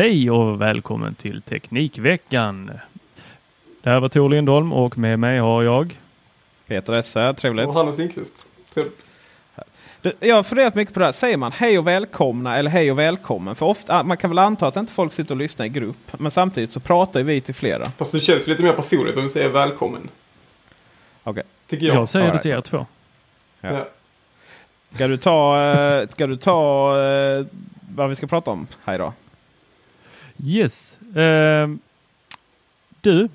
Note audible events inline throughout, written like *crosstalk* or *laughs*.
Hej och välkommen till Teknikveckan. Det här var Tor Lindholm och med mig har jag Peter Esse, trevligt. Och Hannes Lindqvist. Trevligt. Du, Jag har funderat mycket på det här. Säger man hej och välkomna eller hej och välkommen? För ofta, man kan väl anta att inte folk sitter och lyssnar i grupp. Men samtidigt så pratar vi till flera. Fast det känns lite mer personligt om vi säger välkommen. Okej. Tycker jag. jag säger All det right. till er två. Ja. Ja. Ska du ta, eh, ska du ta eh, vad vi ska prata om här idag? Yes. Ehm, du,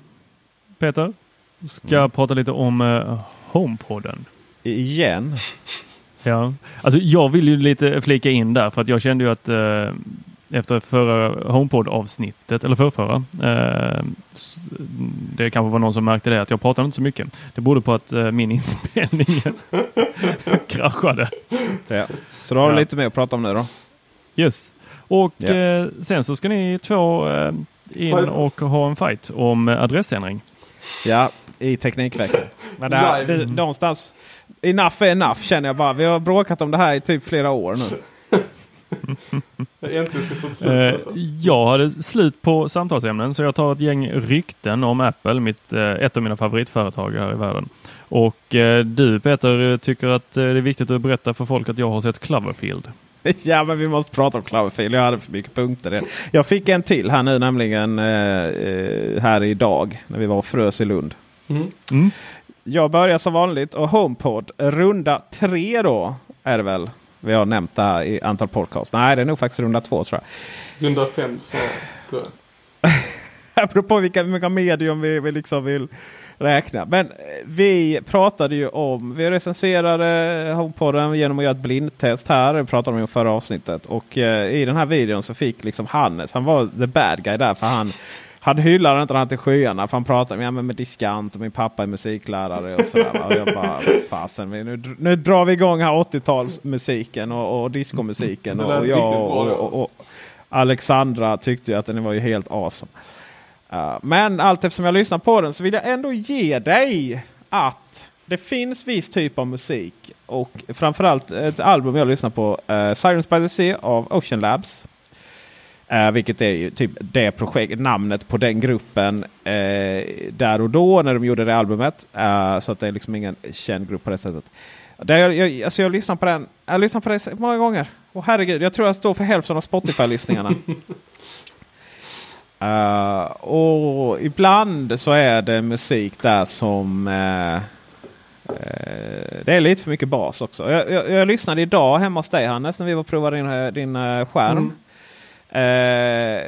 Peter, ska Mm. prata lite om uh, HomePodden. Igen? Ja, alltså jag vill ju lite flika in där för att jag kände ju att eh, efter förra HomePod avsnittet eller förrförra. Eh, det kanske var någon som märkte det att jag pratade inte så mycket. Det berodde på att eh, min *laughs* inspelning kraschade. Ja. Så då har du Ja. lite mer att prata om nu då. Yes. Och Ja. eh, sen så ska ni två eh, in Fightas. och ha en fight om eh, adressändring. Ja, i Teknikveckan. Men det, här, det, någonstans, enough är enough känner jag bara. Vi har bråkat om det här i typ flera år nu. *laughs* Jag slut Eh, jag hade slut på samtalsämnen så jag tar ett gäng rykten om Apple, mitt, eh, ett av mina favoritföretag här i världen. Och eh, du Peter tycker att eh, det är viktigt att berätta för folk att jag har sett Cloverfield. *laughs* Ja, men vi måste prata om Cloverfield. Jag hade för mycket punkter. Jag fick en till här nu nämligen eh, eh, här idag när vi var och frös i Lund. Mm. Mm. Jag börjar som vanligt och HomePod runda tre då är det väl. Vi har nämnt det här i antal podcast. Nej, det är nog faktiskt runda två tror jag. Runda fem så tror jag. Det beror på vilka, vilka medium vi, vi liksom vill räkna. Men eh, vi pratade ju om, vi recenserade HomePoden genom att göra ett blindtest här. Det pratade de om i förra avsnittet. Och eh, i den här videon så fick liksom Hannes, han var the bad guy där. För han, han hyllar inte den till skyarna. För han pratade ja, med diskant och min pappa är musiklärare och sådär. Och jag bara, fasen nu, nu drar vi igång här 80-talsmusiken och, och discomusiken. Det Och, och jag bra och, då, och, och Alexandra tyckte att den var ju helt awesome. Uh, men allt eftersom jag lyssnar på den så vill jag ändå ge dig att det finns viss typ av musik. Och framförallt ett album jag lyssnar på. Uh, Sirens by the Sea av Ocean Labs. Uh, vilket är ju typ det projekt, namnet på den gruppen uh, där och då när de gjorde det albumet. Uh, så att det är liksom ingen känd grupp på det sättet. Där jag, jag, alltså jag lyssnar på den jag lyssnar på det så många gånger. Och herregud, jag tror jag står för hälften av Spotify-lyssningarna. *laughs* Eh, och ibland så är det musik där som... eh, eh, det är lite för mycket bas också. Jag, jag, jag lyssnade idag hemma hos dig Hannes när vi var och provade din, din skärm. Mm. Eh,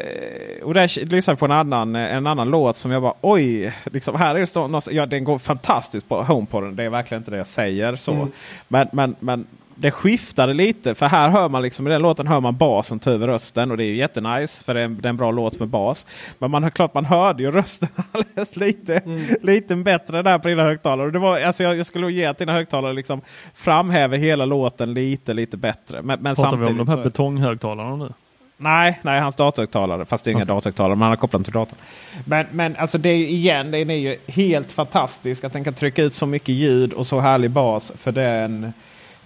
och där lyssnade jag på en annan, en annan låt som jag bara oj. Liksom, här är det så, ja, den går fantastiskt på HomePoden. Det är verkligen inte det jag säger. så. Mm. Men, men, men det skiftade lite. För här hör man liksom, i den låten hör man basen ta över rösten. Och det är ju jättenice för det är, en, det är en bra låt med bas. Men man klart man hörde ju rösten *laughs* alldeles lite, Mm. lite bättre där på dina högtalare. Det var, alltså jag, jag skulle ge att dina högtalare liksom framhäver hela låten lite, lite bättre. Men, men Pratar vi om samtidigt de här betonghögtalarna nu? Nej, nej, hans datorhögtalare. Fast det är inga Okej. datorhögtalare, men han har kopplat till datorn. Men, men alltså det är ju igen, den är ju helt fantastisk. Att den kan trycka ut så mycket ljud och så härlig bas för den,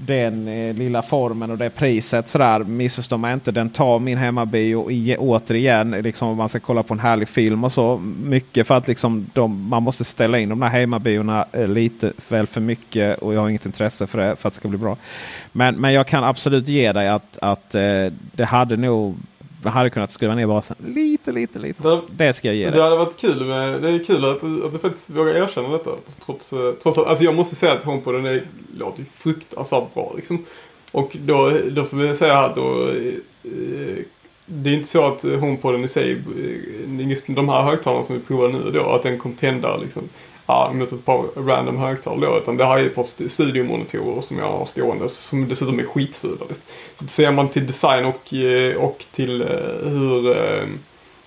den eh, lilla formen och det priset. Sådär, missförstå mig inte. Den tar min hemmabio i, återigen. Liksom om man ska kolla på en härlig film och så. Mycket för att liksom de, man måste ställa in de här hemmabiorna eh, lite väl för mycket. Och jag har inget intresse för det för att det ska bli bra. Men, men jag kan absolut ge dig att, att eh, det hade nog hade kunnat skriva ner basen lite, lite, lite. Det, Det ska jag ge det dig. hade varit kul med, det är kul att, att du faktiskt vågar erkänna detta. Trots, eh, trots att, alltså jag måste säga att HomePoden är, låter ju fruktansvärt bra liksom. Och då, då får vi säga att då, eh, det är inte så att HomePoden i sig, eh, just de här högtalarna som vi provar nu då, att den kommer tända liksom ja, mot ett par random högtalare då. Utan det här ju ett par studiomonitorer som jag har stående som dessutom är skitfula. Så ser man till design och, eh, och till eh, hur eh,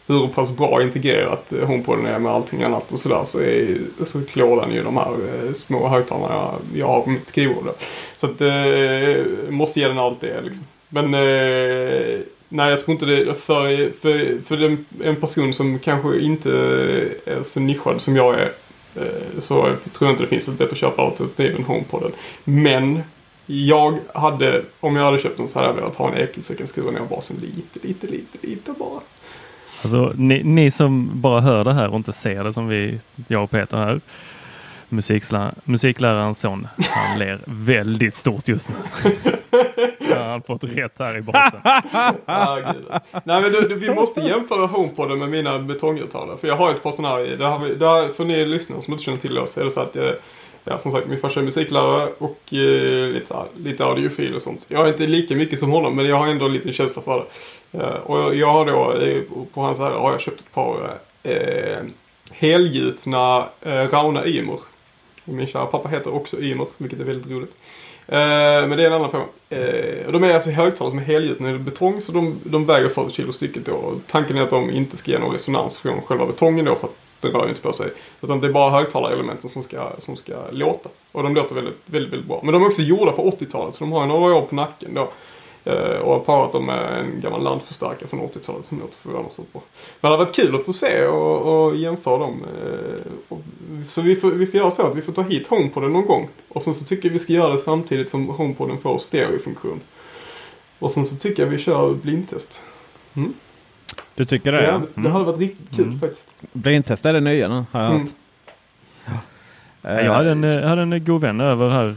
hur pass bra integrerat HomePoden är med allting annat och sådär så, är, så klår den ju de här små högtalarna jag har på mitt skrivbord. Så att eh, måste ge den allt det liksom. Men eh, nej jag tror inte det för, för, för en person som kanske inte är så nischad som jag är Eh, så så tror jag inte det finns ett bättre köpalternativ än HomePoden. Men jag hade, om jag hade köpt den så hade jag velat ha en ekel så jag kan skruva ner basen lite, lite, lite, lite bara. Alltså, ni, ni, som bara hör det här och inte ser det som vi, jag och Peter här musiklärarens son, han ler väldigt stort just nu. *laughs* Han har fått rätt här i basen. *laughs* ah, Nej men du, du, vi måste jämföra HomePoden med mina betonghögtalare. För jag har ett par sådana här, det vi, det har, för ni lyssnare som inte känner till oss, är det så att jag, ja, som sagt min farsa är musiklärare och eh, lite, lite audiofil och sånt. Jag har inte lika mycket som honom men jag har ändå lite känsla för det. Uh, och jag har då eh, på hans här har jag köpt ett par eh, helgjutna eh, Rauna Ymer. Min kära pappa heter också Ymer, vilket är väldigt roligt. Eh, men det är en annan fråga. Eh, de är alltså högtalare som är helgjutna i betong så de, de väger 40 kilo stycket då. Tanken är att de inte ska ge någon resonans från själva betongen då för att den rör inte på sig. Utan det är bara högtalarelementen som ska, som ska låta. Och de låter väldigt, väldigt, väldigt bra. Men de är också gjorda på 80-talet så de har några år på nacken då. Uh, och har parat dem med en gammal landförstärkare från 80-talet som låter förvånansvärt bra. Men det hade varit kul att få se och, och jämföra dem. Och, så vi får, vi får göra så att vi får ta hit HomePoden någon gång. Och sen så tycker jag vi ska göra det samtidigt som HomePoden får stereofunktion. Och sen så tycker jag vi kör blindtest. Mm. Du tycker det? Ja, det, det hade varit riktigt kul mm. faktiskt. Blindtest är det nya nu har jag hört. Mm. Jag hade en, jag hade en god vän över här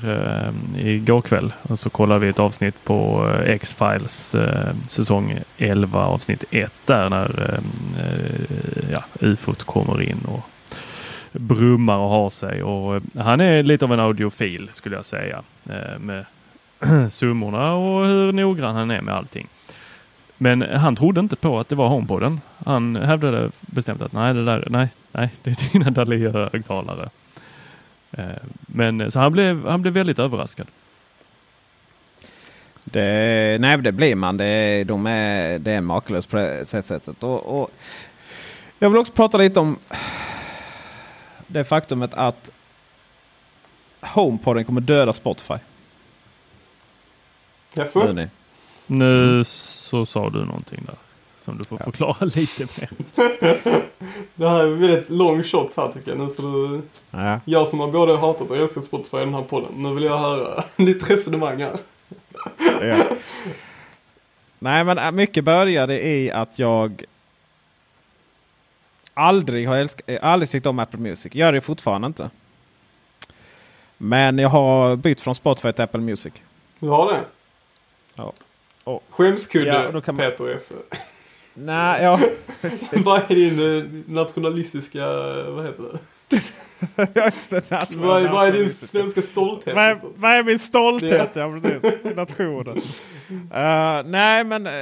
eh, igår kväll och så kollade vi ett avsnitt på eh, X-Files eh, säsong 11 avsnitt 1 där när eh, ja, ufot kommer in och brummar och har sig och eh, han är lite av en audiofil skulle jag säga eh, med *clears throat* summorna och hur noggrann han är med allting. Men han trodde inte på att det var HomePoden. Han hävdade bestämt att nej, det där, nej, nej, det är dina Dalia-högtalare. Eh, men så han blev, han blev väldigt överraskad. Det, nej, det blir man. Det, de är, det är makalöst på det sättet. Och, och, jag vill också prata lite om det faktumet att HomePoden kommer döda Spotify. Jaså? Nu så sa du någonting där som du får ja. förklara *laughs* lite mer. det här är väldigt lång shot här tycker jag. Nu får du... Ja. Jag som har både hatat och älskat Spotify i den här podden. Nu vill jag höra *laughs* ditt resonemang här. ja. Nej men äh, mycket började i att jag aldrig har älskat, äh, aldrig tyckt om Apple Music. Gör det fortfarande inte. Men jag har bytt från Spotify till Apple Music. Du har det? Ja. Oh. Skämskudde ja, Peter Esse. Nej, ja. *laughs* vad är din eh, nationalistiska, vad heter det? ja, just det. Vad är, vad är din svenska stolthet? Vad är, vad är min stolthet? Ja, precis. Nationen. Uh, nej, men... Uh,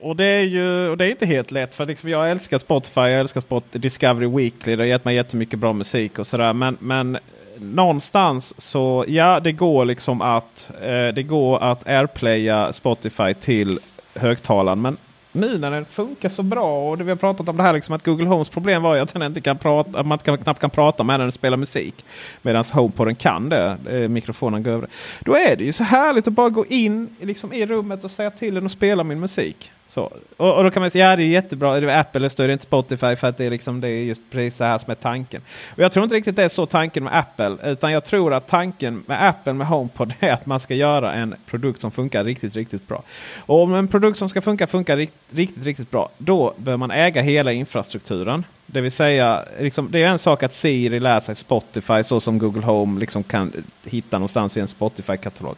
och det är ju och det är inte helt lätt. För liksom jag älskar Spotify, jag älskar Spot Discovery Weekly. Det har gett mig jättemycket bra musik och sådär. Men, men någonstans så, ja det går liksom att, uh, det går att airplaya Spotify till högtalaren. Men nu när den funkar så bra och det vi har pratat om det här liksom att Google Homes problem var ju att den inte kan prata, att man kan, knappt kan prata med när den spelar musik. Medan HomePoden kan det. Eh, mikrofonen går över. Då är det ju så härligt att bara gå in liksom, i rummet och säga till den att spela min musik. Så. Och, och, då kan man säga ja det är jättebra. Det är Apple det inte Spotify för att det är, liksom, det är just precis så här som är tanken. Och jag tror inte riktigt det är så tanken med Apple. Utan jag tror att tanken med Apple med HomePod *laughs* är att man ska göra en produkt som funkar riktigt, riktigt bra. Och om en produkt som ska funka funkar riktigt, riktigt bra. Då bör man äga hela infrastrukturen. Det vill säga, liksom, det är en sak att Siri lär sig Spotify så som Google Home liksom kan hitta någonstans i en Spotify-katalog.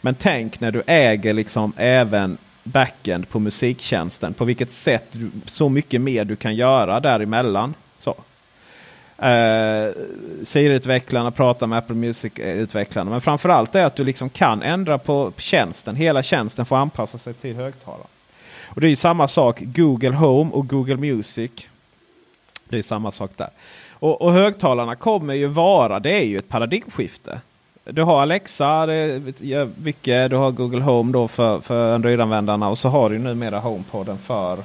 Men tänk när du äger liksom även backend på musiktjänsten. På vilket sätt du, så mycket mer du kan göra däremellan. Så. Uh, Siri-utvecklarna pratar med Apple Music-utvecklarna. Men framförallt är att du liksom kan ändra på tjänsten. Hela tjänsten får anpassa sig till högtalaren. Och Det är samma sak Google Home och Google Music. Det är samma sak där. Och, och högtalarna kommer ju vara, det är ju ett paradigmskifte. Du har Alexa, det, vilket, du har Google Home då för, för Android-användarna och så har du numera HomePoden för,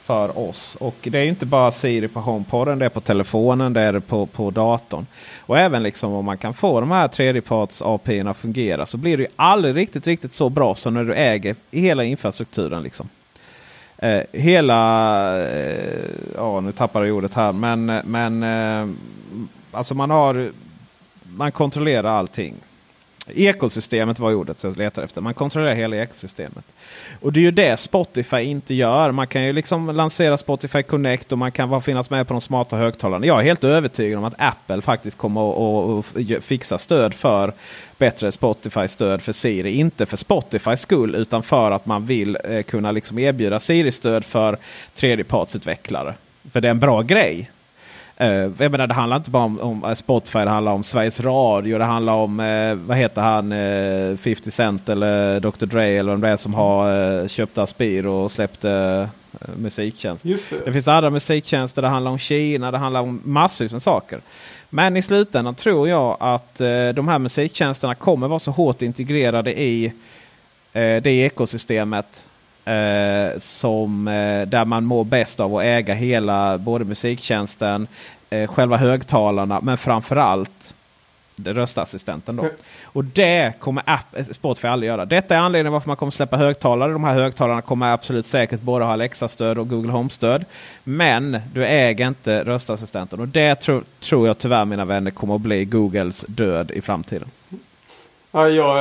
för oss. Och det är inte bara Siri på HomePoden, det är på telefonen, det är på, på datorn. Och även liksom om man kan få de här tredjeparts API att fungera så blir det ju aldrig riktigt, riktigt så bra som när du äger hela infrastrukturen. Liksom. Eh, hela, eh, ja nu tappar jag ordet här, men, eh, men eh, alltså man har, man kontrollerar allting. Ekosystemet var ordet som jag letade efter. Man kontrollerar hela ekosystemet. Och det är ju det Spotify inte gör. Man kan ju liksom lansera Spotify Connect och man kan finnas med på de smarta högtalarna. Jag är helt övertygad om att Apple faktiskt kommer att fixa stöd för bättre Spotify-stöd för Siri. Inte för Spotifys skull utan för att man vill eh, kunna liksom erbjuda Siri-stöd för tredjepartsutvecklare. För det är en bra grej. Uh, jag menar, det handlar inte bara om, om, eh, Spotify, det handlar om Sveriges Radio, det handlar om, uh, vad heter han, uh, 50 Cent eller Dr Dre eller vem det är som har köpt Aspir och släppt musiktjänst. Det. det. finns andra musiktjänster, det handlar om Kina, det handlar om massor med saker. Men i slutändan tror jag att de här musiktjänsterna kommer vara så hårt integrerade i det ekosystemet Eh, som, eh, där man mår bäst av att äga hela både musiktjänsten, eh, själva högtalarna men framförallt röstassistenten. Då. Mm. Och det kommer app, eh, Spotify aldrig göra. Detta är anledningen varför man kommer släppa högtalare. De här högtalarna kommer absolut säkert både ha Alexa-stöd och Google Home-stöd. Men du äger inte röstassistenten. Och det tro, tror jag tyvärr mina vänner kommer att bli Googles död i framtiden. Ja, jag,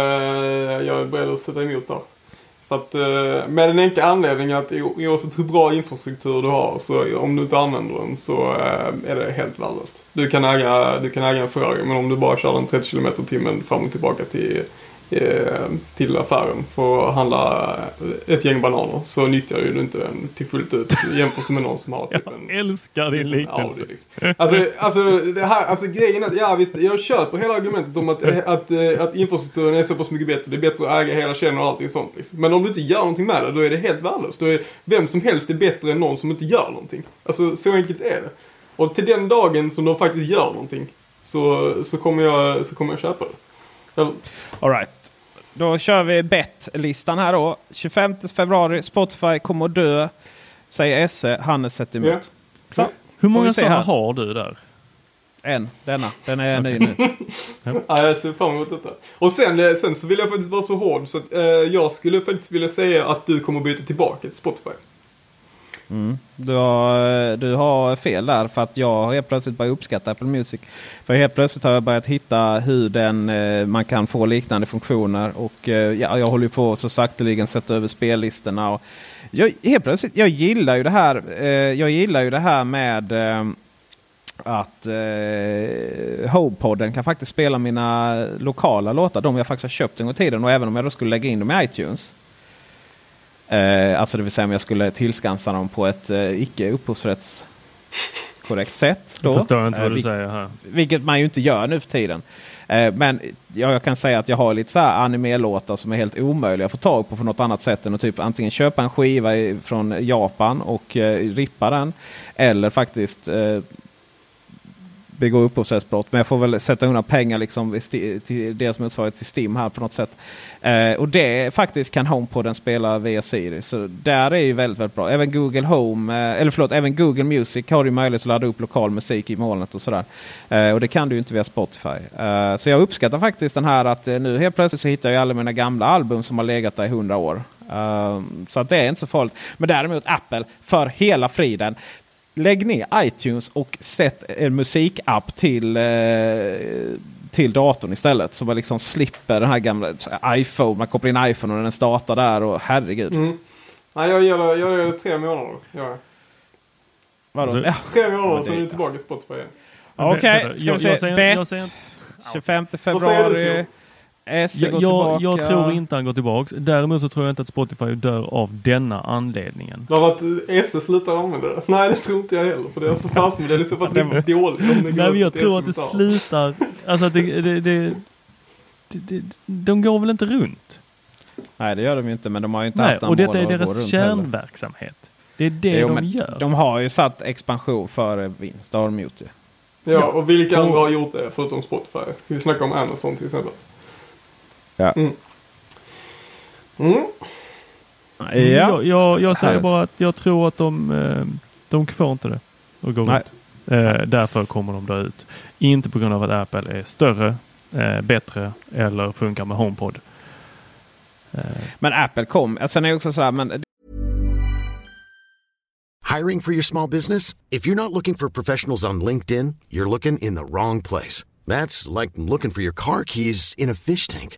jag är beredd att sätta emot där. För att, eh, med den enkla anledningen att oavsett hur bra infrastruktur du har så om du inte använder den så eh, är det helt värdelöst. Du kan äga, du kan äga en Ferrari men om du bara kör den 30 km timmen fram och tillbaka till till affären för att handla ett gäng bananer så nyttjar ju du inte den till fullt ut jämfört med någon som har *laughs* typ en... Jag älskar din liknelse. Liksom. Alltså, alltså, det här, alltså grejen är att, ja visst, jag köper hela argumentet om att, att, att, eh, att infrastrukturen är så pass mycket bättre. Det är bättre att äga hela kedjan och allting sånt. Liksom. Men om du inte gör någonting med det, då är det helt värdelöst. Då är vem som helst är bättre än någon som inte gör någonting. Alltså så enkelt är det. Och till den dagen som de faktiskt gör någonting så, så, kommer, jag, så kommer jag köpa det. Alright. Då kör vi bet-listan här då. 25 februari, Spotify kommer att dö. Säger Esse, Hannes sätter emot. Yeah. Så, Hur många sådana har du där? En, denna. Den är ny nu. *laughs* ja, jag ser fram emot detta. Och sen, eh, sen så vill jag faktiskt vara så hård så att eh, jag skulle faktiskt vilja säga att du kommer byta tillbaka till Spotify. Mm. Du, har, du har fel där för att jag har helt plötsligt börjat uppskatta Apple Music. För helt plötsligt har jag börjat hitta hur den, eh, man kan få liknande funktioner. Och eh, ja, jag håller på så sakteligen sätta över spellistorna. Och jag, helt plötsligt, jag gillar ju det här, eh, jag gillar ju det här med att eh, HomePodden kan faktiskt spela mina lokala låtar. De jag faktiskt har köpt en gång i tiden. Och även om jag då skulle lägga in dem i iTunes. Eh, alltså det vill säga om jag skulle tillskansa dem på ett eh, icke upphovsrättskorrekt sätt. Då. Jag förstår inte vad du eh, säger här. Vilket man ju inte gör nu för tiden. Eh, men ja, jag kan säga att jag har lite så här anime-låtar som är helt omöjliga att få tag på på något annat sätt än att typ antingen köpa en skiva i, från Japan och eh, rippa den. Eller faktiskt eh, begå upphovsrättsbrott. Men jag får väl sätta undan pengar liksom till deras motsvarighet till Steam här på något sätt. Eh, och det faktiskt kan HomePoden spela via Siri. Så där är ju väldigt, väldigt bra. Även Google Home, eh, eller förlåt, även Google Music har ju möjlighet att ladda upp lokal musik i molnet och sådär. Eh, och det kan du ju inte via Spotify. Eh, så jag uppskattar faktiskt den här att eh, nu helt plötsligt så hittar jag alla mina gamla album som har legat där i hundra år. Um, så att det är inte så farligt. Men däremot Apple för hela friden lägg ner iTunes och sätt en musikapp till, eh, till datorn istället. Så man liksom slipper den här gamla iPhone. Man kopplar in iPhone och den startar där och herregud. Mm. Nej, jag ger det, jag ger det tre månader. Ja. Vadå? Så, ja. Tre månader sen är du tillbaka i Spotify. Okej, okay, ska vi se. Jag säger, Bet. Jag 25 februari. Esse går jag, jag tror inte han går tillbaka. Däremot så tror jag inte att Spotify dör av denna anledningen. Av att Esse slutar använda det? Nej, det tror inte jag heller. För deras affärsmodell är så *laughs* pass dålig. Nej, men jag tror att det slutar... Alltså att det, det, det, det, de går väl inte runt? Nej, det gör de ju inte. Men de har ju inte Nej, haft och detta är deras kärnverksamhet. Det är det jo, de gör. De har ju satt expansion före vinst. Det har de gjort ju. Ja, och vilka andra har gjort det förutom Spotify? Vi snackar om Amazon till exempel. Ja. Mm. Mm. Ja. Jag, jag, jag säger bara att jag tror att de, eh, de får inte det och går Nej. ut. Eh, därför kommer de dö ut. Inte på grund av att Apple är större, eh, bättre eller funkar med HomePod. Eh, Men Apple kom. Sen är det också sådär, men Hiring for your small business? If you're not looking for professionals on LinkedIn, you're looking in the wrong place. That's like looking for your car keys in a fish tank.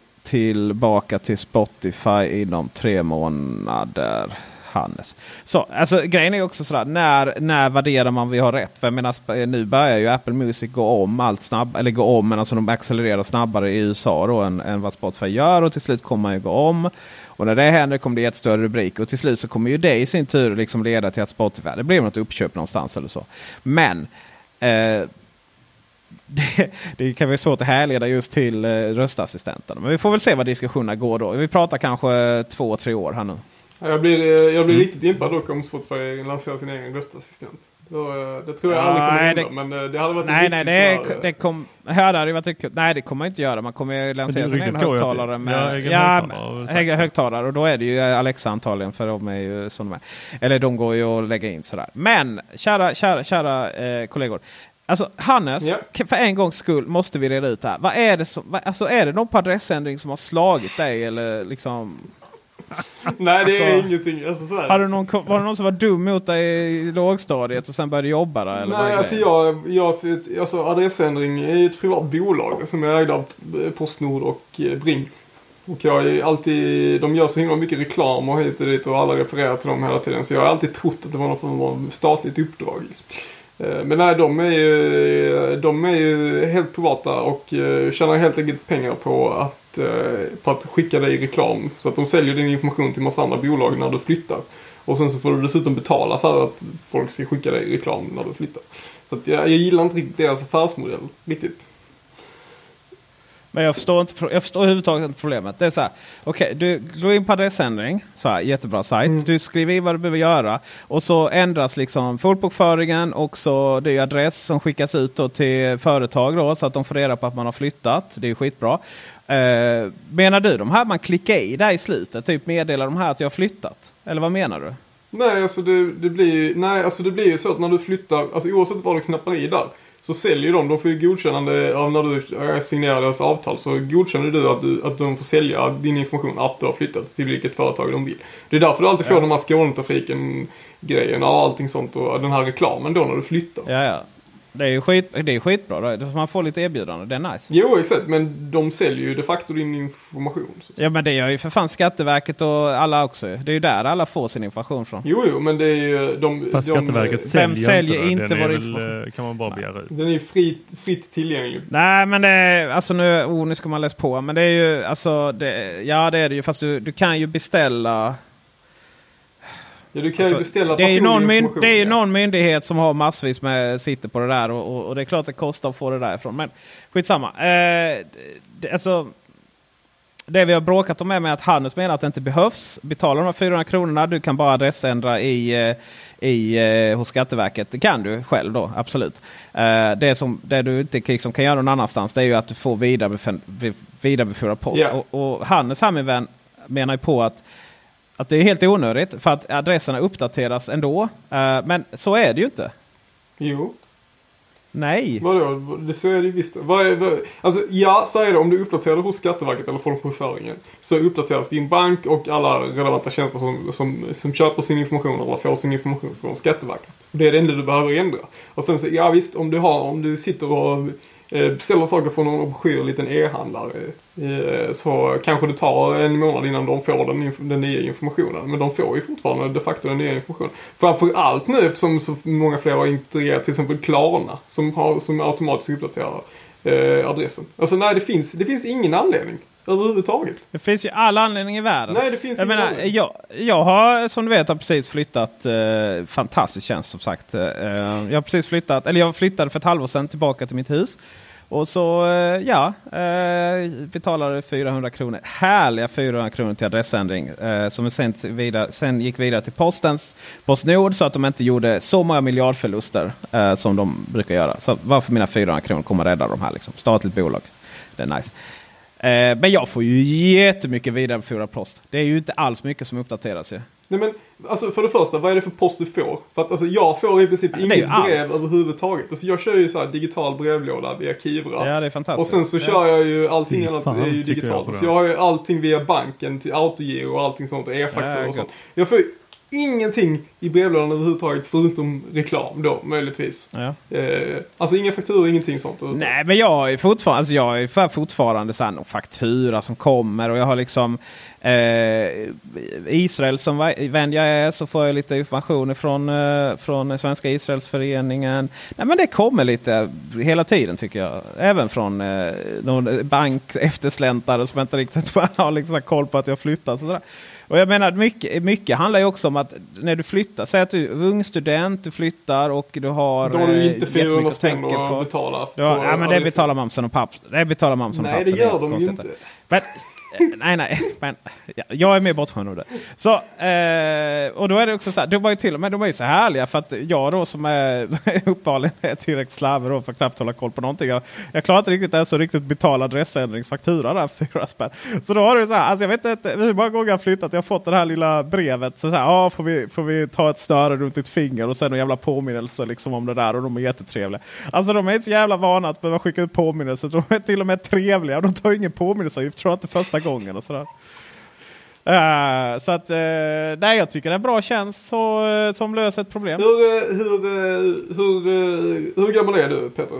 tillbaka till Spotify inom tre månader. Hannes. Så, alltså, grejen är också sådär, när, när värderar man vi har rätt? För jag menar, eh, nu börjar ju Apple Music gå om allt snabbare, eller gå om, men alltså de accelererar snabbare i USA då än, än vad Spotify gör och till slut kommer man ju gå om. Och när det händer kommer det ge ett större rubrik och till slut så kommer ju det i sin tur liksom leda till att Spotify, det blir något uppköp någonstans eller så. Men eh, det, det kan vara svårt att härleda just till eh, röstassistenterna. Men vi får väl se vad diskussionerna går då. Vi pratar kanske två, tre år här nu. Ja, Jag blir, eh, jag blir Mm. riktigt impad dock om Spotify lanserar sin egen röstassistent. Då, eh, det tror jag Ja, aldrig kommer nej, hända, men det hade varit Nej, nej, det, så här, det kom, ja, det hade varit riktigt. Nej, det kommer man inte göra. Man kommer ju lansera sin det egen högtalare ja, med egen ja, högtalare högtalare. Och då är det ju Alexa antagligen för de är ju som de är. Eller de går ju att lägga in sådär. Men kära, kära, kära eh, kollegor. Alltså Hannes, Ja. för en gångs skull måste vi reda ut det här. Vad är det som, vad, alltså är det någon på adressändring som har slagit dig eller liksom? Nej, det är alltså- ingenting. Alltså, så här. Har du någon, var det någon som var dum mot dig i lågstadiet och sen började jobba där? Eller Nej, alltså jag, jag, alltså adressändring är ett privat bolag som är ägda av eh, Postnord och eh, Bring. Och jag är alltid, de gör så himla mycket reklam och hit och dit och alla refererar till dem hela tiden. Så jag har alltid trott att det var någon form av statligt uppdrag. Liksom. Eh, men nej, de är ju, de är ju helt privata och eh, tjänar helt enkelt pengar på att, eh, på att skicka dig reklam. Så att de säljer din information till massa andra bolag när du flyttar. Och sen så får du dessutom betala för att folk ska skicka dig reklam när du flyttar. Så att jag, jag gillar inte riktigt deras affärsmodell riktigt. Men jag förstår, inte, jag förstår överhuvudtaget inte problemet. Det är så här. Okej, du går in på adressändring. Så här, jättebra sajt. Mm. Du skriver i vad du behöver göra. Och så ändras liksom folkbokföringen. Och så det är adress som skickas ut då till företag då. Så att de får reda på att man har flyttat. Det är skitbra. Eh, menar du de här man klickar i där i slutet? Typ meddelar de här att jag har flyttat? Eller vad menar du? Nej, alltså det, det blir ju, nej, alltså det blir ju så att när du flyttar, alltså oavsett vad du knappar i där, så säljer de, de får ju godkännande av när du signerar deras avtal, så godkänner du att, du att de får sälja din information att du har flyttat till vilket företag de vill. Det är därför du alltid får de här Skånetrafiken grejerna och allting sånt och den här reklamen då när du flyttar. Ja, ja. Det är ju skit, det är skitbra. Då. Man får lite erbjudande. Det är nice. Jo, exakt, men de säljer ju de facto din information. Ja men det gör ju för fan Skatteverket och alla också. Det är ju där alla får sin information från. Jo, jo, men det är ju de... Fast de, Skatteverket Vem säljer, säljer inte, inte väl, information? eh, kan man bara begära ut. Den är ju fritt, fritt tillgänglig. Nej men det är, alltså nu, oh, nu ska man läsa på. Men det är ju, alltså, det, ja det är det ju. Fast du, du kan ju beställa. Ja, du kan Alltså, beställa det är ju någon, myn, det är ju någon myndighet som har massvis med sitter på det där. Och, och, och det är klart det kostar att få det därifrån. Men skitsamma. Eh, det, alltså, det vi har bråkat om är med att Hannes menar att det inte behövs. Betala de här 400 kronorna. Du kan bara adressändra i, eh, i, eh, hos Skatteverket. Det kan du själv då, absolut. Eh, det, som, det du inte liksom kan göra någon annanstans det är ju att du får vidarebefo- vidarebefordrad post. Ja. Och, och Hannes här min vän menar ju på att att det är helt onödigt för att adresserna uppdateras ändå. Eh, men så är det ju inte. Jo. Nej. Vadå? Det så är det visst. Vad är, vad, alltså ja, så är det om du uppdaterar hos Skatteverket eller folkbokföringen. Så uppdateras din bank och alla relevanta tjänster som, som, som köper sin information eller får sin information från Skatteverket. Det är det enda du behöver ändra. Och sen så, ja visst, om du har, om du sitter och Eh, beställer saker från någon obskyr liten e-handlare. Eh, så kanske det tar en månad innan de får den, den nya informationen. Men de får ju fortfarande de facto den nya informationen. Framförallt nu eftersom så många fler har integrerat till exempel Klarna som, har, som automatiskt uppdaterar eh, adressen. Alltså nej, det finns, det finns ingen anledning överhuvudtaget. Det finns ju all anledning i världen. Nej, det finns jag menar, jag, jag har som du vet har precis flyttat. Eh, fantastisk tjänst som sagt. Eh, jag har precis flyttat, eller jag flyttade för ett halvår sedan tillbaka till mitt hus. Och så eh, ja, eh, betalade 400 kronor. Härliga 400 kronor till adressändring. Eh, som sen, vidare, sen gick vidare till postens Postnord så att de inte gjorde så många miljardförluster eh, som de brukar göra. Så varför mina 400 kronor kommer rädda de här. Liksom. Statligt bolag. Det är nice. Eh, men jag får ju jättemycket vidarebefordrad post. Det är ju inte alls mycket som uppdateras ju. Nej men, alltså för det första, vad är det för post du får? För att alltså jag får i princip Ja, inget allt. brev överhuvudtaget. Alltså jag kör ju så här digital brevlåda via Kivra. Ja, det är och fantastiskt. sen så kör jag ju allting annat är ju jag digitalt. det. Så jag har ju allting via banken till autogiro och allting sånt och e-fakturor Ja, och sånt. Jag får ju ingenting i brevlådan överhuvudtaget förutom reklam då möjligtvis. Ja. Eh, alltså inga fakturor, ingenting sånt. Nej, men jag är fortfarande, alltså jag är för- fortfarande så här, någon faktura som kommer och jag har liksom eh, Israel som vän jag är så får jag lite information från, eh, från Svenska Israelsföreningen. Nej, men det kommer lite hela tiden tycker jag. Även från eh, någon bank eftersläntare som inte riktigt *laughs* har liksom koll på att jag flyttar. Så där. Och jag menar mycket, mycket handlar ju också om att när du flyttar, säg att du är ung student, du flyttar och du har Då har du eh, inte 400 jättemycket att spänn att betala. Ja, ja men det betalar mamsen och paps. Det betalar mamsen och Nej, pappsen. det gör de ju inte. Men, Eh, nej, nej. Men, ja, jag är mer bortskämd av det. Så, eh, och då är det också så här. De var ju till och med de är ju så härliga. För att jag då som är *laughs* uppenbarligen är tillräckligt slarvig då för att knappt hålla koll på någonting. Jag, jag klarar inte riktigt ens att riktigt betala adressändringsfaktura där. Fyra spänn. Så då har du så här. Alltså jag vet inte hur många gånger jag har flyttat. Jag har fått det här lilla brevet. Så, så här, ah, får, vi, får vi ta ett snöre runt ditt finger och sen en jävla påminnelse liksom om det där. Och de är jättetrevliga. Alltså de är så jävla vana att behöva skicka ut påminnelser. De är till och med trevliga. Och de tar ingen påminnelseavgift tror jag inte första gången. Och sådär. Eh, så att, uh, nej jag tycker det är en bra tjänst så, eh, som löser ett problem. Hur, hur, hur, hur gammal är du Peter?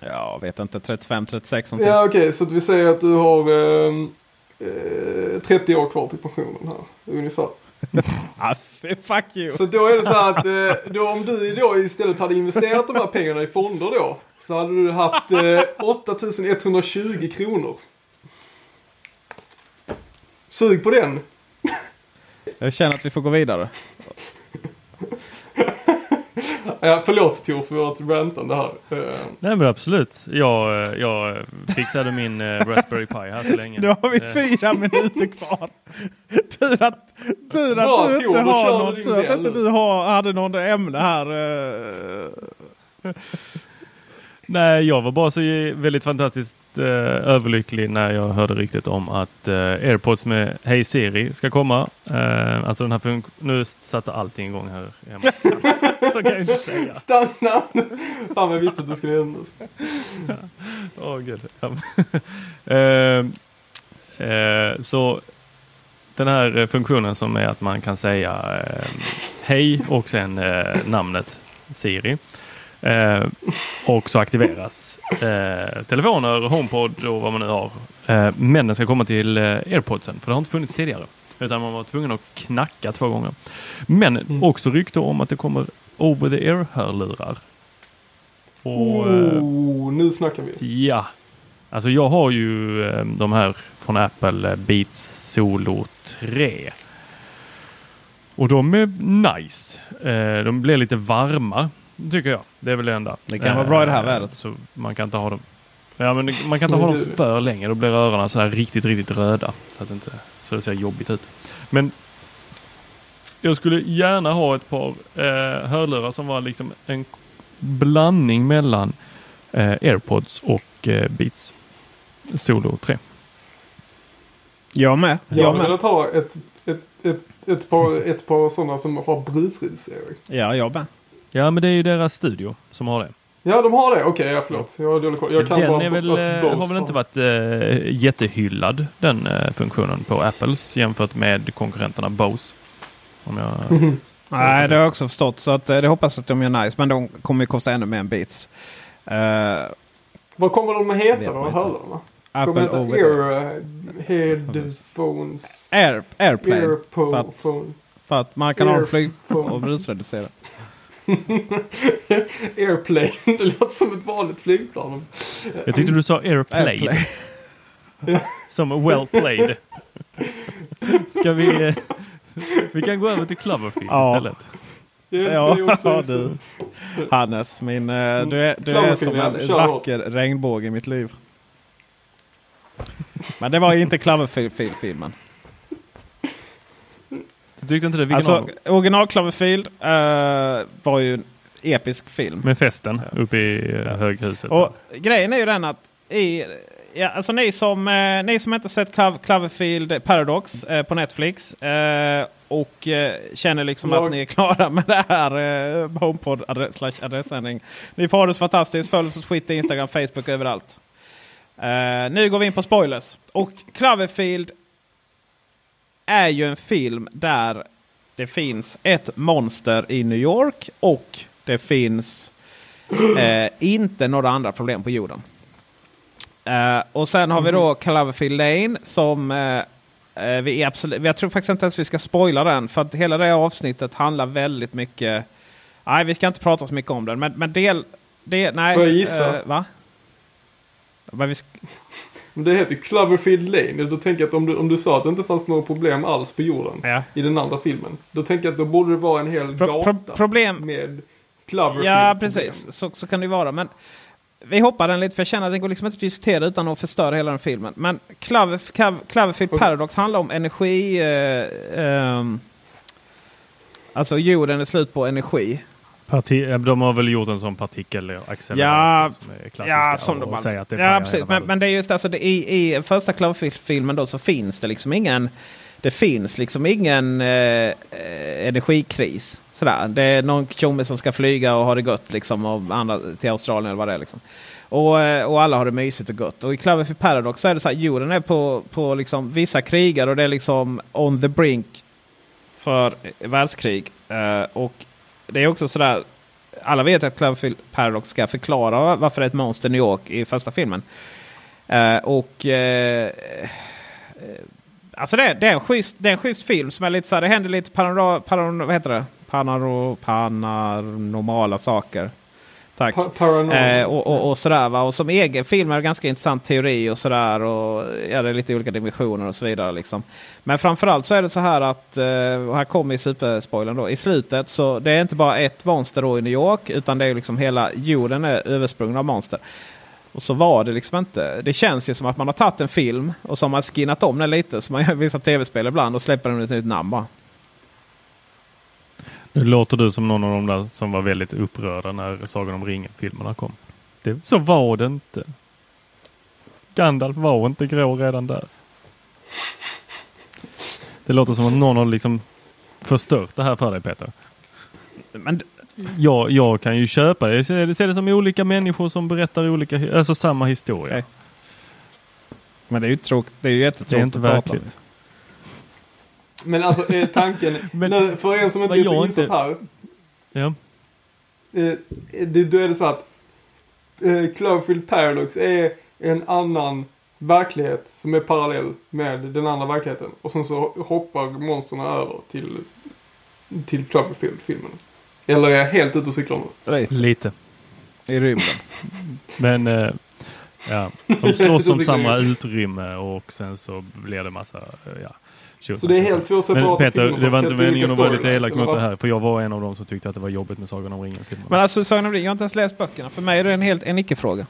Jag vet inte, 35-36 någonting. Ja okej, så att vi säger att du har eh, eh, 30 år kvar till pensionen här. Ungefär. *laughs* Ah, fuck you! Så då är det så här att då, om du då istället hade investerat de här pengarna i fonder då. Så hade du haft eh, 8120 kronor. Sug på den. Jag känner att vi får gå vidare. *laughs* Ja, förlåt Tor för vårt rantande här. Eh, Nej men absolut. Jag, eh, jag fixade min eh, Raspberry Pi här så länge. Nu har vi Eh, fyra minuter kvar. Tur att, tur Bra, att du Tor, inte då har något, du tur att inte du har, hade något ämne här. Nej, jag var bara så väldigt fantastiskt eh, överlycklig när jag hörde ryktet om att eh, AirPods med Hey Siri ska komma. Eh, alltså den här funk- Nu satte allting igång här hemma. så kan jag inte säga. stanna! Fan vad jag visste att det skulle hända. Åh gud. Ja. *laughs* eh, så den här funktionen som är att man kan säga eh, hej och sen eh, namnet Siri. Eh, och så aktiveras eh, telefoner, HomePod och vad man nu har. Eh, men den ska komma till eh, AirPodsen för det har inte funnits tidigare. Utan man var tvungen att knacka två gånger. Men också rykte om att det kommer over the air hörlurar. Och, eh, Oh, nu snackar vi. Ja, alltså jag har ju eh, de här från Apple eh, Beats Solo 3. Och de är nice. De blir lite varma tycker jag. Det är väl det enda. Det kan vara bra i det här Eh, vädret. Så man kan inte ha dem. Ja, men man kan inte ha dem för länge. Då blir öronen så här riktigt, riktigt röda. Så att det inte så det ser jobbigt ut. Men jag skulle gärna ha ett par eh, hörlurar som var liksom en blandning mellan eh, AirPods och eh, Beats Solo 3. Jag med. Jag Jag med. velat ha ett, ett, ett, ett, par, ett par sådana som har brusrus, Erik. Ja, jag med. Ja, men det är ju deras studio som har det. Ja, de har det. Okej, ja, förlåt. Jag koll. Jag kan den bara är väl, eh, har väl inte varit eh, jättehyllad den eh, funktionen på Apples jämfört med konkurrenterna Bose. Om jag... *laughs* Nej, det har jag också förstått. Så att, det hoppas att de gör nice. Men de kommer ju kosta ännu mer än Beats. Eh, Vad kommer de att heta, inte. hörlurarna? Apple over Ear Headphones? Air, Airplane. För Earphone? att- För att man kan ha en flyg och brusreducera. *laughs* Airplane, det låter som ett vanligt flygplan. Jag tyckte du sa airplay. Airplay. *laughs* Som well played. Ska vi... eh, Vi kan gå över till Cloverfield Ja. istället. Jag älskar Ja, det också. ja, du. Hannes, min, eh, du är, du är som en vacker regnbåge i mitt liv. Men det var inte Cloverfield-filmen. Du tyckte inte det? Vilken Alltså, av original Cloverfield eh, var ju en episk film. Med festen uppe i eh, höghuset. Och grejen är ju den att i, ja, alltså ni, som, eh, ni som inte sett Clov- Cloverfield Paradox eh, på Netflix eh, och eh, känner liksom Jag- att ni är klara med det här eh, HomePod adress, slash adressändring. Ni får ha det så fantastiskt. Följ oss på Twitter, Instagram, Facebook överallt. Nu går vi in på spoilers. Och Cloverfield är ju en film där det finns ett monster i New York och det finns eh, inte några andra problem på jorden. Eh, och sen har vi då Cloverfield Lane som eh, eh, vi absolut, jag tror faktiskt inte ens vi ska spoila den. För att hela det avsnittet handlar väldigt mycket... Nej, vi ska inte prata så mycket om den. Men, men del... del nej, Får jag gissa? eh, va? Men vi Men det heter ju Cloverfield Lane. Då tänker jag att om du, om du sa att det inte fanns några problem alls på jorden ja. i den andra filmen. Då tänker jag att då borde det vara en hel Pro, gata pro, problem... med Cloverfield Ja, precis. Så, så kan det ju vara. Men vi hoppar den lite för jag känner att det går liksom inte att diskutera utan att förstöra hela den filmen. Men Clover, Clover, Cloverfield Okej. Paradox handlar om energi. Eh, ehm, alltså jorden är slut på energi. Parti, eh, de har väl gjort en sån partikelaccelerator Ja, som är klassiska. Ja, som de alltid. säger att det Ja, precis. Men, men det är just alltså, det, i, i första Cloverfield-filmen då så finns det liksom ingen... Det finns liksom ingen eh, energikris. Sådär. Det är någon tjomme som ska flyga och ha det gött liksom. Och andra till Australien eller vad det är. Liksom. Och, eh, och alla har det mysigt och gott. Och i Cloverfield Paradox så är det så här. Jorden är på, på liksom vissa krigar och det är liksom on the brink för världskrig. Eh, och det är också sådär. Alla vet att Cloverfield Paradox ska förklara varför det är ett monster i New York i första filmen. Uh, och Uh, Alltså det, är- det, är en schysst, det är en schysst film som är lite så här, det händer lite panora, panora, vad heter det? Panaro, paranormala saker. Tack. Eh, och, och, och sådär va. Och som egen film är det ganska intressant teori och sådär. Och ja, det är lite olika dimensioner och så vidare. Liksom. Men framförallt så är det så här att, eh, och här kommer superspoilern då. I slutet så det är inte bara ett monster då i New York. Utan det är liksom hela jorden är översprungen av monster. Och så var det liksom inte. Det känns ju som att man har tagit en film och så har man skinnat om den lite. Som man gör i vissa tv-spel ibland och släpper den ett nytt namn bara. Nu låter du som någon av de där som var väldigt upprörda när Sagan om ringen-filmerna kom. Det, så var det inte. Gandalf var inte grå redan där. Det låter som att någon har liksom förstört det här för dig Peter. Men Jag, jag kan ju köpa det. Jag ser, det- ser det som olika människor som berättar olika, alltså samma historia. Okej. Men det är ju, tråk, det är ju Det är jättetråkigt inte verkligt. Men alltså är tanken, *laughs* Men- nu, för er som inte är så insatt inte- här. Ja. Eh, det, då är det så att eh, Cloverfield Paradox är en annan verklighet som är parallell med den andra verkligheten. Och sen så hoppar monstren över till, till Cloverfield-filmen. Eller är jag helt ute och cyklar nu? Lite. Lite. I rymden. Men eh, ja, de slåss *laughs* om samma utrymme och sen så blir det massa, eh, ja. tjo- Så det är helt två separata Peter, filmer, det var inte meningen att vara lite elak mot det här. För jag var en av dem som tyckte att det var jobbigt med Sagan om ringen-filmerna. Men alltså Sagan om ringen, jag har inte ens läst böckerna. För mig är det en helt en icke-fråga.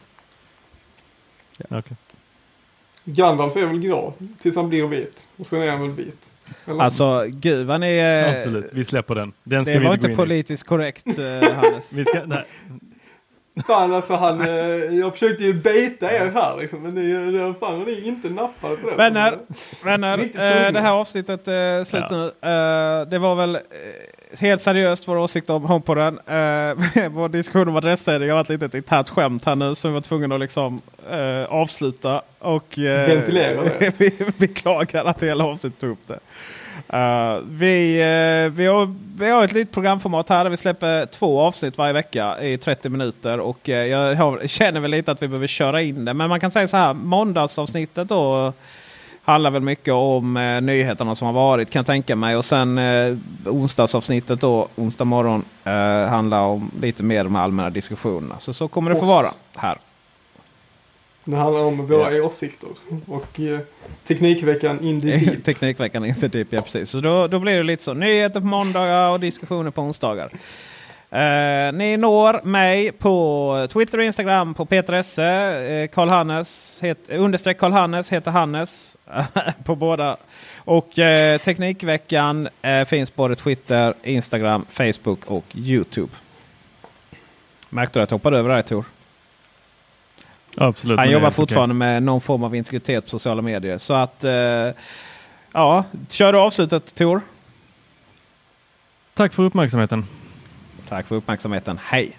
Okej. Gandalf är väl grå tills han blir vit. Och sen är han väl vit. Eller? Alltså gud vad ni... Absolut, vi släpper den. Den ska Det vi var inte inte politiskt korrekt eh, Hannes. *laughs* Vi ska, nej. Fan alltså han, eh, jag försökte ju baita er här liksom. Men ni, fan har ni inte nappade på det. Vänner, vänner eh, det här avsnittet eh, slut Ja. nu. Eh, det var väl eh, helt seriöst vår åsikt om HomePoden. Uh, *laughs* vår diskussion om adressändring har varit lite ett internt skämt här nu. Så vi var tvungna att liksom eh, avsluta. Och eh, Ventilera det. *laughs* vi beklagar att hela avsnittet tog upp det. Eh, vi, eh, vi, har, vi har ett litet programformat här där vi släpper två avsnitt varje vecka i 30 minuter. Och eh, jag har, känner väl lite att vi behöver köra in det. Men man kan säga så här, måndagsavsnittet då handlar väl mycket om eh, nyheterna som har varit kan jag tänka mig. Och sen eh, onsdagsavsnittet då, onsdag morgon, eh, handlar om lite mer de allmänna diskussionerna. Så så kommer det få vara här. Det handlar om våra åsikter. Och eh, Teknikveckan in the *laughs* deep. Teknikveckan inte typ, ja precis. Så då, då blir det lite så. Nyheter på måndagar och diskussioner på onsdagar. Eh, ni når mig på Twitter och Instagram på Peter Esse. Eh, Karl Hannes, het, understreck Karl Hannes heter Hannes *laughs* på båda. Och eh, Teknikveckan eh, finns både Twitter, Instagram, Facebook och Youtube. Märkte du att jag hoppade över det Tor? Absolut. Han jobbar fortfarande med någon form av integritet på sociala medier. Så att eh, ja, kör du avslutet Tor. Tack för uppmärksamheten. Tack för uppmärksamheten. Hej!